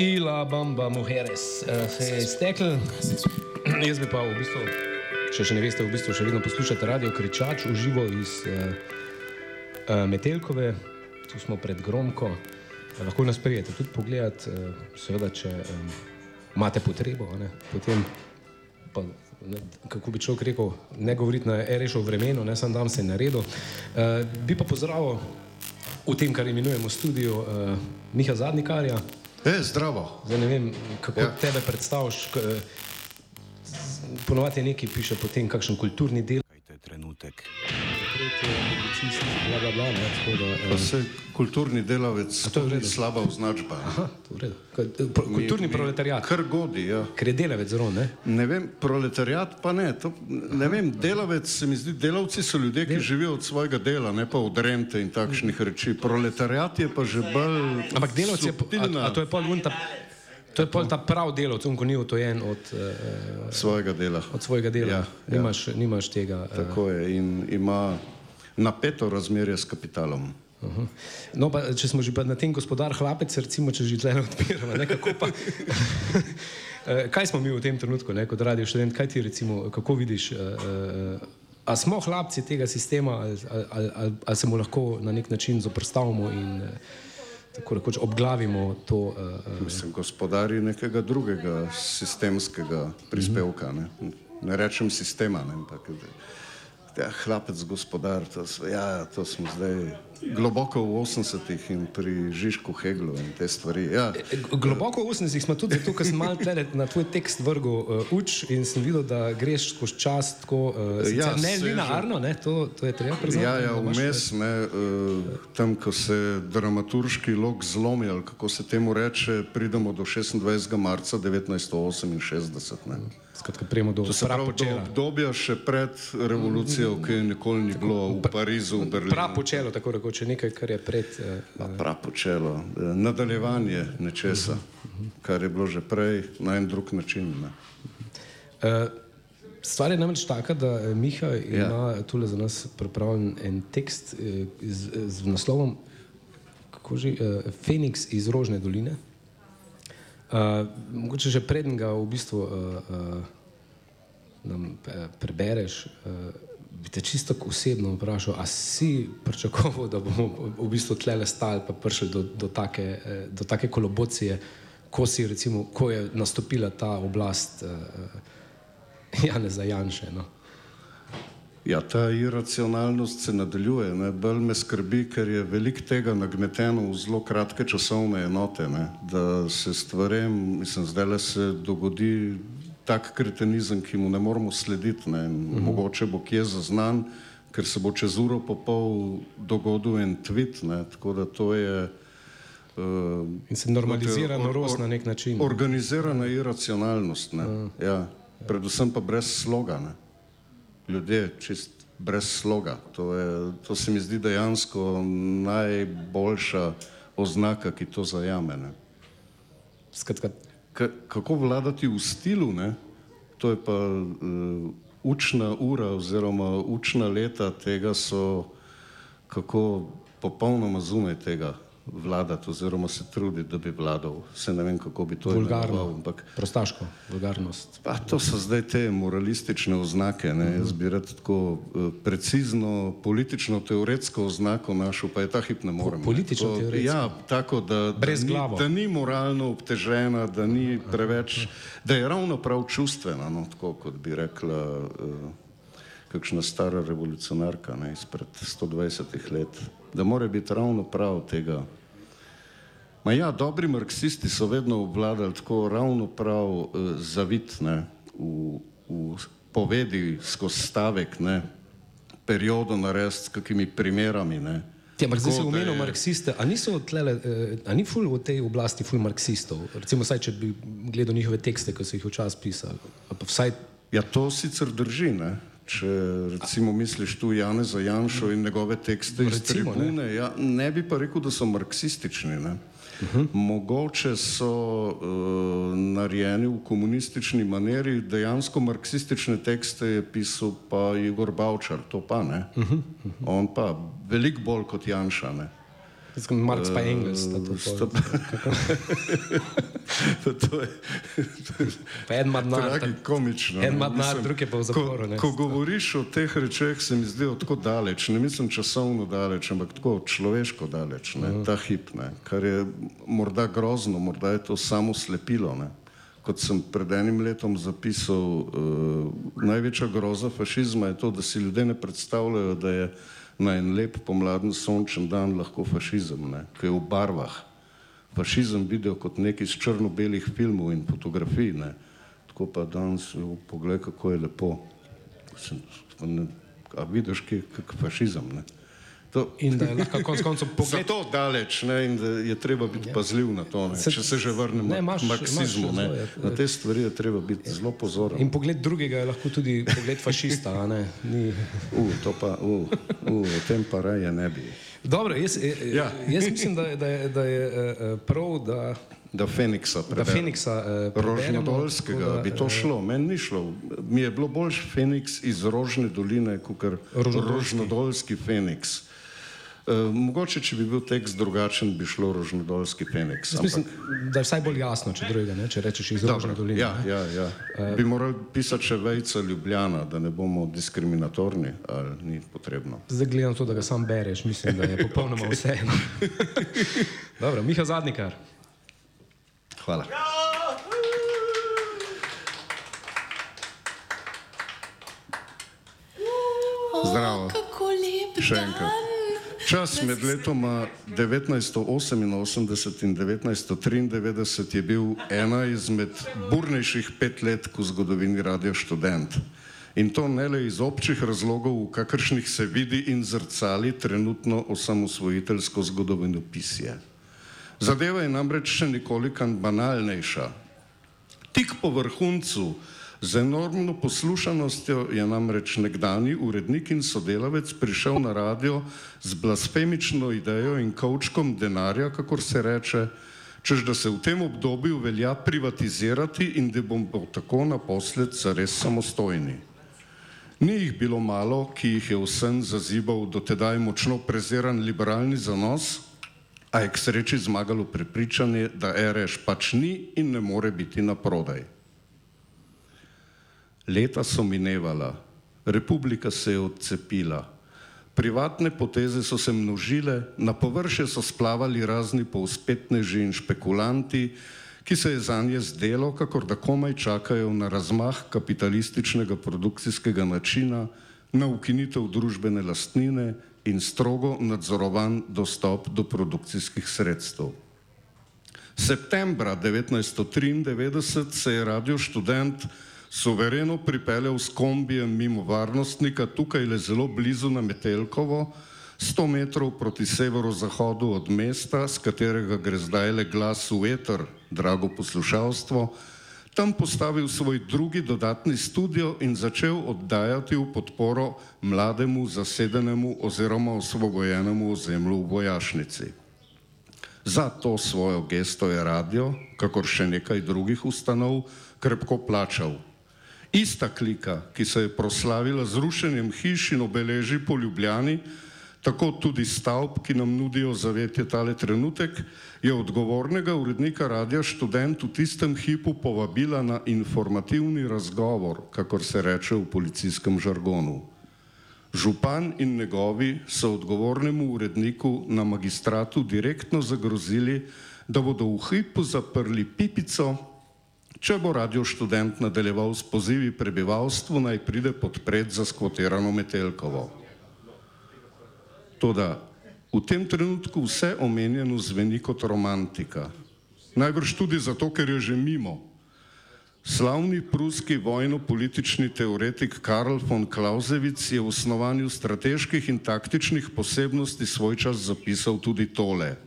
Ila Bamba Mujeres uh, se je iztekel. Jaz bi pa v bistvu, če še ne veste, v bistvu še vedno poslušate radio Kričač v živo iz uh, uh, Metelkove, tu smo pred Gromko. Uh, lahko nas prijete tudi pogledat, uh, seveda, če um, imate potrebo. Ne, potem, pa, ne, kako bi človek rekel, ne govoriti na rešo vremenu, ne sam dan se naredil. Uh, bi pa pozdravil v tem, kar imenujemo studio uh, Miha Zadnikarja. E, zdravo. Zdaj ne vem, kako ja. tebe predstavljaš. Ponovadi je nekaj, piše potem, kakšen kulturni del. Trenutek. Bla, bla, bla, ne, tako da, Pa se kulturni delavec, to je slaba označba. aha, Kulturni Mi- proletariat, Kar godi, ja. ker je delavec zelo, ne? Ne vem, proletariat pa ne. To, ne vem, delavec se mi zdi, delavci so ljudje, ki živijo od svojega dela, ne pa od rente in takšnih reči. Proletariat je pa že bolj. Ampak delavec je, a, a to je pol unta, to je pol ta prav delavec, on ko ni utojen od, uh, svojega dela. od svojega dela. Ja, ja. Nimaš, nimaš tega. Uh, Tako je in ima napeto razmerje s kapitalom. Uh -huh. No, pa, če smo že na tem gospodar hlapec, recimo, če že tle ne odpiramo, ne, kako pa. Kaj smo mi v tem trenutku, ne, kot radio študent, kaj ti recimo, kako vidiš, uh, uh, a smo hlapci tega sistema, ali, ali, ali, ali, ali se mu lahko na nek način zoprstavimo in uh, tako rekoč obglavimo to. Uh, Mislim, gospodari nekega drugega sistemskega prispevka. Ne, ne rečem sistema, ne, ampak ja, hlapec gospodar, to, ja, to smo zdaj globoko v 80-ih in pri Žižku Heglu in te stvari. Ja, Globoko v 80-ih smo tudi zato, ker sem malo tle na tvoj tekst vrgel uh, uč in sem videl, da greš skozi čas tako uh, Ja, ne linearno, ne, to, to je treba priznati. Ja, ja, vmes, ne, uh, tam, ko se dramaturški lok zlomi, ali kako se temu reče, pridemo do 26. marca 1968. Ne. Skratka, prejmo do prapočela. obdobja še pred revolucijo, ki je nikoli ni bilo v Parizu, v Berlinu. Prapočelo, tako rekoč, nekaj, kar je pred. Uh, Prapočelo, eh, nadaljevanje nečesa, kar je bilo že prej na en drug način. Ne. uh, stvar je namreč taka, da eh, Miha Ja. ima tule za nas pripravljen en tekst uh, z, z naslovom kako že, uh, Feniks iz Rožne doline. Uh, mogoče že preden ga v bistvu uh, uh, nam eh, prebereš, uh, bi te čisto osebno vprašal, a si pričakoval, da bomo v bistvu tlele stali pa prišli do, do, take, eh, do take kolobocije, ko, si, recimo, ko je nastopila ta oblast eh, Janeza Janše. No? Ja, ta iracionalnost se nadaljuje. Ne. Bolj me skrbi, ker je veliko tega nagneteno v zelo kratke časovne enote, ne. da se stvarem, mislim, zdaj le se dogodi tak kretenizem, ki mu ne moremo slediti. Ne. In Mogoče bo kje zaznan, ker se bo čez uro pa pol dogodil en tweet. Ne. Tako da to je. Uh, In se normalizira or- norost or- na nek način. Organizirana iracionalnost, ne. Ja, predvsem pa brez sloga. Ne. Ljudje čist brez sloga. To, je, to se mi zdi dejansko najboljša oznaka, ki to zajame. Ne. Skratka, kako vladati v stilu, ne? to je pa uh, učna ura oziroma učna leta tega so, kako popolnoma zunaj tega vladati oziroma se truditi, da bi vladal. Se ne vem, kako bi to imenoval, ampak prostaško, vulgarnost. Pa to so zdaj te moralistične oznake. Ne? Jaz bi rad tako eh, precizno politično-teoretsko oznako našel, pa je ta hip ne morem. ne. politično-teoretsko? Tako, Ja, tako da, da, Brez ni, glavo. da ni moralno obtežena, da ni preveč, da je ravno prav čustvena, no? tako kot bi rekla uh, kakšna stara revolucionarka ne? izpred 120 let. Da mora biti ravno prav tega. Ma ja, dobri marksisti so vedno obvladali tako ravno prav uh, zavitne v, v povedi skozi stavek, ne, periodo narediti s kakimi primerami. Ne. Ja, ampak zdaj si omenil je- marksiste. A, niso tlele, eh, a ni ful v tej oblasti ful marksistov? Recimo, vsaj, če bi gledal njihove tekste, ki so jih včasih pisali. Ali pa Vsaj, Ja, to sicer drži. Ne. Če recimo misliš tu Janeza Janšo in njegove tekste iz Recimo, ne. tribune, ja, ne bi pa rekel, da so marksistični. Ne. Uh -huh. Mogoče so uh, narejeni v komunistični maneri, dejansko marksistične tekste je pisal pa Igor Bavčar, to pa ne. Uh -huh. On pa veliko bolj kot Janša. Ne. Marx pa Engels. sta to je, Pa en ima denar. Tragi, tak- komično. En ne. ima denar, Mislim, drug je pa v zaporu. Ko, ko govoriš o teh rečeh, se mi zdijo tako daleč, ne mislim časovno daleč, ampak tako človeško daleč, ne, Mhm. ta hip, ne, kar je morda grozno, morda je to samo slepilo. Ne. Kot sem pred enim letom zapisal, uh, največja groza fašizma je to, da si ljudje ne predstavljajo, da je na en lep pomladen sončen dan lahko fašizem, ne, ki je v barvah. Fašizem vidijo kot nekaj iz črno-belih filmov in fotografij, ne. tako pa danes, jo, poglej, kako je lepo. Sem, ne, a vidiš, je fašizem. Ne. To, In da je lahko konec koncev pogled. Zato daleč ne, in da je treba biti pazljiv na to. Ne. Se- Če se že vrnemo Ne, imaš- k marksizmu, ne, zelo, ja. na te stvari je treba biti zelo pozoren. In pogled drugega je lahko tudi pogled fašista. a ne? Ni... Uh, to pa, uh, uh, o tem pa raje ne bi. Dobro, jaz, ja. Ja. jaz mislim, da, je- da, je, da je eh, prav, da, Da Feniksa da preberem. Feniksa eh, preberemo, Rožnodolskega, tako da, bi to šlo, meni ni šlo. Mi je bilo boljš Feniks iz Rožne doline, kot Rožnodolski. Rožnodolski Feniks. Uh, mogoče, če bi bil tekst drugačen, bi šlo Rožnodolski Feniks. Jaz mislim, da je vsaj bolj jasno, če drugega, ne? če rečeš iz Rožne doline. Ja, ja, ja. Bi morali pisati še vejca Ljubljana, da ne bomo diskriminatorni, ali ni potrebno. Zdaj gledam to, da ga sam bereš, mislim, da je popolnoma vseeno. Dobro, Miha Zadnikar. Hvala. Zdravo. Kako lep Še enkrat. dan. Čas med letoma 1988 in 1993 je bil ena izmed burnejših pet let v zgodovini Radio Študent. In to ne le iz občih razlogov, v kakršnih se vidi in zrcali trenutno osamosvojiteljsko zgodovinopisje. Zadeva je namreč še nekoliko banalnejša. Tik po vrhuncu, z enormno poslušanostjo, je namreč nekdani urednik in sodelavec prišel na radio z blasfemično idejo in kavčkom denarja, kakor se reče, čež da se v tem obdobju velja privatizirati in da bomo tako naposled zares samostojni. Ni jih bilo malo, ki jih je vsem zazibal dotedaj močno preziran liberalni zanos, a je k sreči zmagalo prepričanje, da RS pač ni in ne more biti na prodaj. Leta so minevala, republika se je odcepila, privatne poteze so se množile, na površje so splavali razni povspetneži in špekulanti, ki se je za nje zdelo, kakor da komaj čakajo na razmah kapitalističnega produkcijskega načina, na ukinitev družbene lastnine in strogo nadzorovan dostop do produkcijskih sredstev. Septembra 1993 se je radio študent suvereno pripeljal s kombijem mimo varnostnika, tukaj le zelo blizu na Metelkovo, 100 metrov proti severozahodu od mesta, z katerega gre zdaj le glas v eter, drago poslušalstvo, tam postavil svoj drugi dodatni studio in začel oddajati v podporo mlademu zasedenemu oziroma osvobojenemu ozemlju v vojašnici. Za to svojo gesto je radio, kakor še nekaj drugih ustanov, krepko plačal. Ista klika, ki se je proslavila z rušenjem hiš in obeleži po Ljubljani, tako tudi stavb, ki nam nudijo zavetje tale trenutek, je odgovornega urednika radia študent v tistem hipu povabila na informativni razgovor, kakor se reče v policijskem žargonu. Župan in njegovi so odgovornemu uredniku na magistratu direktno zagrozili, da bodo v hipu zaprli pipico, če bo radio študent nadaljeval s pozivi prebivalstvu naj pride podpret za skvotirano Metelkovo. Toda v tem trenutku vse omenjeno zveni kot romantika. Najbrž tudi zato, ker je že mimo. Slavni pruski vojno-politični teoretik Karl von Clausewitz je v osnovanju strateških in taktičnih posebnosti svoj čas zapisal tudi tole.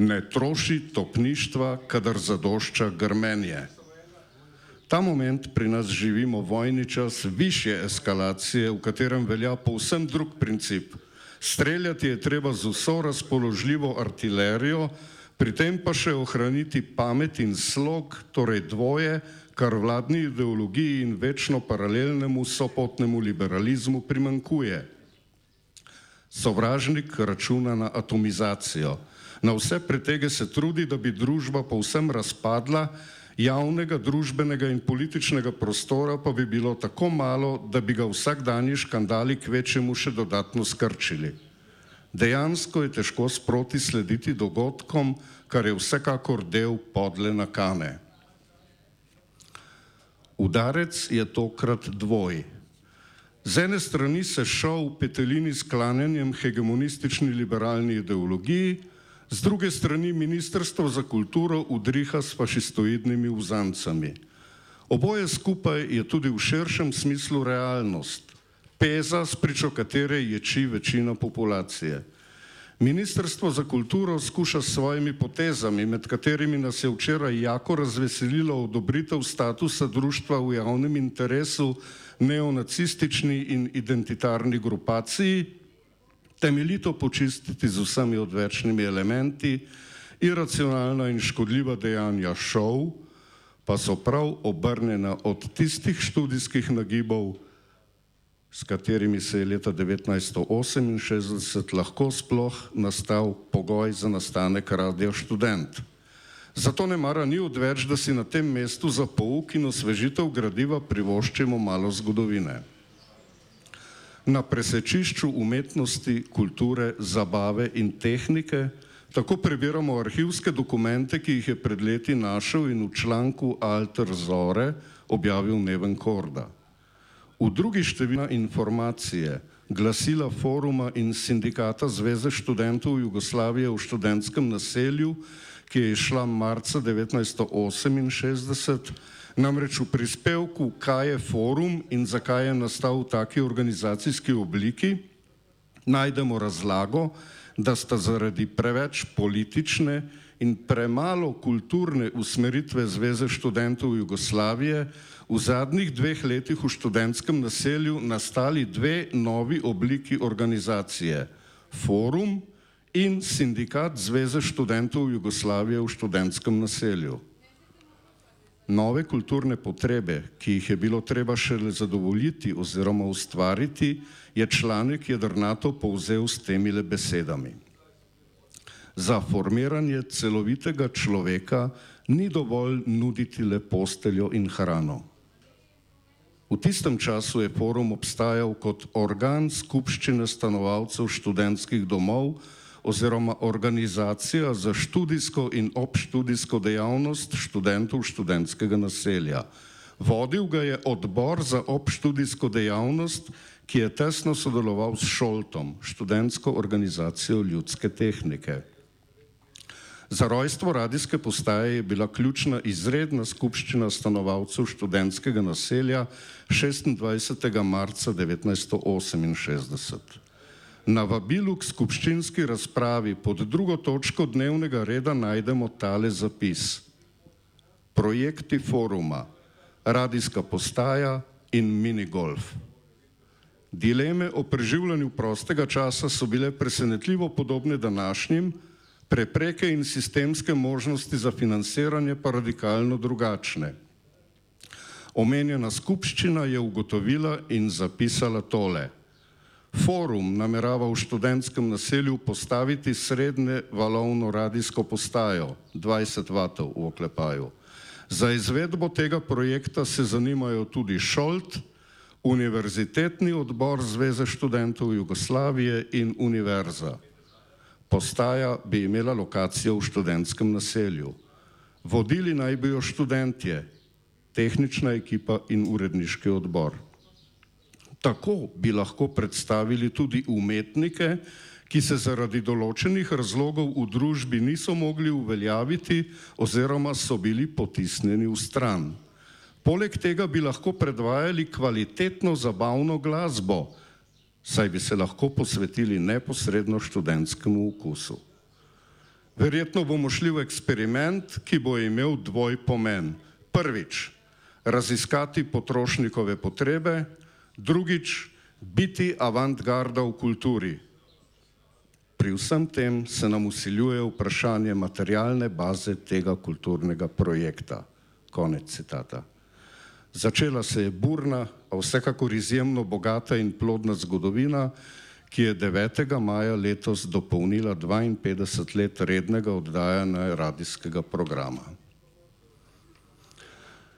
Ne troši topništva, kadar zadošča grmenje. Ta moment pri nas živimo vojni čas više eskalacije, v katerem velja povsem drug princip. Streljati je treba z vso razpoložljivo artilerijo, pri tem pa še ohraniti pamet in slog, torej dvoje, kar vladni ideologiji in večno paralelnemu sopotnemu liberalizmu primankuje. Sovražnik računa na atomizacijo. Na vse pretege se trudi, da bi družba povsem razpadla, javnega, družbenega in političnega prostora pa bi bilo tako malo, da bi ga vsakdanji škandali k večjemu še dodatno skrčili. Dejansko je težko sproti slediti dogodkom, kar je vsekakor del podle nakane. Udarec je tokrat dvoj. Z ene strani se šel petelini s klanjanjem hegemonistični liberalni ideologiji, z druge strani Ministrstvo za kulturo udriha s fašistoidnimi vzancami. Oboje skupaj je tudi v širšem smislu realnost, peza, spričo katere ječi večina populacije. Ministrstvo za kulturo skuša s svojimi potezami, med katerimi nas je včeraj jako razveselilo odobritev statusa društva v javnem interesu neonacistični in identitarni grupaciji, temeljito počistiti z vsemi odvečnimi elementi, iracionalna in škodljiva dejanja šov, pa so prav obrnjena od tistih študijskih nagibov, s katerimi se je leta 1968 lahko sploh nastal pogoj za nastanek radio študent. Zato ne mara ni odveč, da si na tem mestu za pouk in osvežitev gradiva privoščimo malo zgodovine na presečišču umetnosti, kulture, zabave in tehnike, tako prebiramo arhivske dokumente, ki jih je pred leti našel in v članku Alter Zore objavil Neven Korda. V drugi števila informacije, glasila foruma in sindikata Zveze študentov Jugoslavije v študentskem naselju, ki je išla marca 1968, Namreč v prispevku, kaj je forum in zakaj je nastal v taki organizacijski obliki, najdemo razlago, da sta zaradi preveč politične in premalo kulturne usmeritve Zveze študentov Jugoslavije v zadnjih dveh letih v študentskem naselju nastali dve novi obliki organizacije: forum in sindikat Zveze študentov Jugoslavije v študentskem naselju nove kulturne potrebe, ki jih je bilo treba šele zadovoljiti oziroma ustvariti, je članek jedrnato povzel s temile besedami. Za formiranje celovitega človeka ni dovolj nuditi le posteljo in hrano. V tistem času je forum obstajal kot organ skupščine stanovalcev študentskih domov, oziroma organizacija za študijsko in obštudijsko dejavnost študentov študentskega naselja. Vodil ga je odbor za obštudijsko dejavnost, ki je tesno sodeloval s Šoltom, študentsko organizacijo ljudske tehnike. Za rojstvo radijske postaje je bila ključna izredna skupščina stanovalcev študentskega naselja 26. marca 1968. Na vabilu k skupščinski razpravi pod drugo točko dnevnega reda najdemo tale zapis. Projekti foruma, radijska postaja in minigolf. Dileme o preživljanju prostega časa so bile presenetljivo podobne današnjim, prepreke in sistemske možnosti za financiranje pa radikalno drugačne. Omenjena skupščina je ugotovila in zapisala tole. Forum namerava v študentskem naselju postaviti srednje valovno radijsko postajo 20 vatov v oklepaju. Za izvedbo tega projekta se zanimajo tudi Šolt, Univerzitetni odbor Zveze študentov Jugoslavije in Univerza. Postaja bi imela lokacijo v študentskem naselju. Vodili naj bi jo študentje, tehnična ekipa in uredniški odbor. Tako bi lahko predstavili tudi umetnike, ki se zaradi določenih razlogov v družbi niso mogli uveljaviti oziroma so bili potisnjeni v stran. Poleg tega bi lahko predvajali kvalitetno zabavno glasbo, saj bi se lahko posvetili neposredno študentskemu okusu. Verjetno bomo šli v eksperiment, ki bo imel dvoj pomen. Prvič, raziskati potrošnikove potrebe, Drugič, biti avantgarda v kulturi. Pri vsem tem se nam usiljuje vprašanje materialne baze tega kulturnega projekta. Konec citata. Začela se je burna, a vsekakor izjemno bogata in plodna zgodovina, ki je 9. maja letos dopolnila 52 let rednega oddajanja radijskega programa.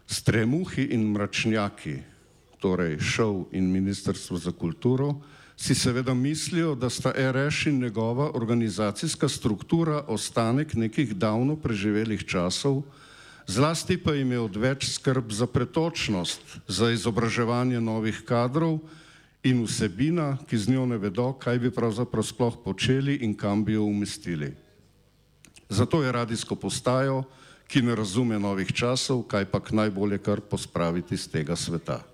Stremuhi in mračnjaki, torej šov in Ministrstvo za kulturo, si seveda mislijo, da sta RŠ in njegova organizacijska struktura ostanek nekih davno preživelih časov, zlasti pa jim je odveč skrb za pretočnost, za izobraževanje novih kadrov in vsebina, ki z njo ne vedo, kaj bi pravzaprav sploh počeli in kam bi jo umestili. Zato je radijsko postajo, ki ne razume novih časov, kaj pa najbolje kar pospraviti z tega sveta.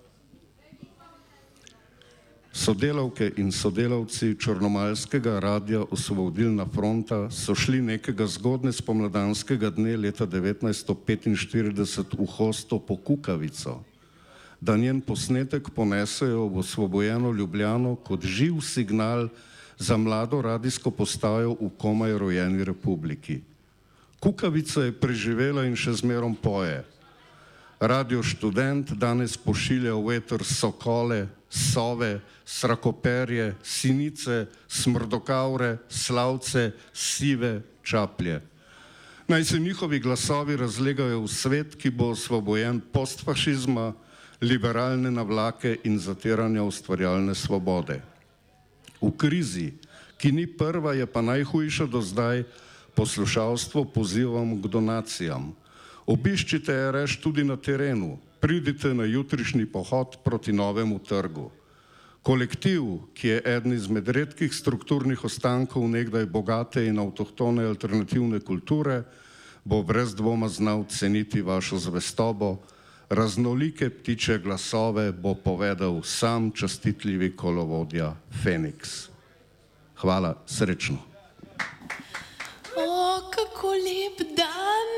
Sodelavke in sodelavci Črnomalskega radia Osvobodilna fronta so šli nekega zgodne spomladanskega dne leta 1945 v hosto po Kukavico, da njen posnetek ponesejo v osvobojeno Ljubljano kot živ signal za mlado radijsko postajo v komaj rojeni republiki. Kukavica je preživela in še zmerom poje. Radio študent danes pošilja v veter sokole, sove, srakoperje, sinice, smrdokaure, slavce, sive čaplje. Naj se njihovi glasovi razlegajo v svet, ki bo osvobojen postfašizma, liberalne navlake in zatiranja ustvarjalne svobode. V krizi, ki ni prva, je pa najhujša do zdaj, poslušalstvo pozivam k donacijam. Obiščite RŠ tudi na terenu, pridite na jutrišnji pohod proti novemu trgu. Kolektiv, ki je eden izmed redkih strukturnih ostankov nekdaj bogate in avtohtone alternativne kulture, bo brez dvoma znal ceniti vašo zvestobo, raznolike ptiče glasove bo povedal sam častitljivi kolovodja Feniks. Hvala, srečno. Kako lep dan!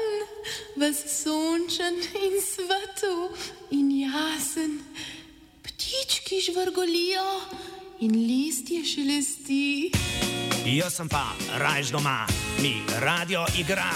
vas sončen in svetu in jasen. Ptički žvrgolijo in listje šelesti. Jaz sem pa rajš doma, mi radio igra.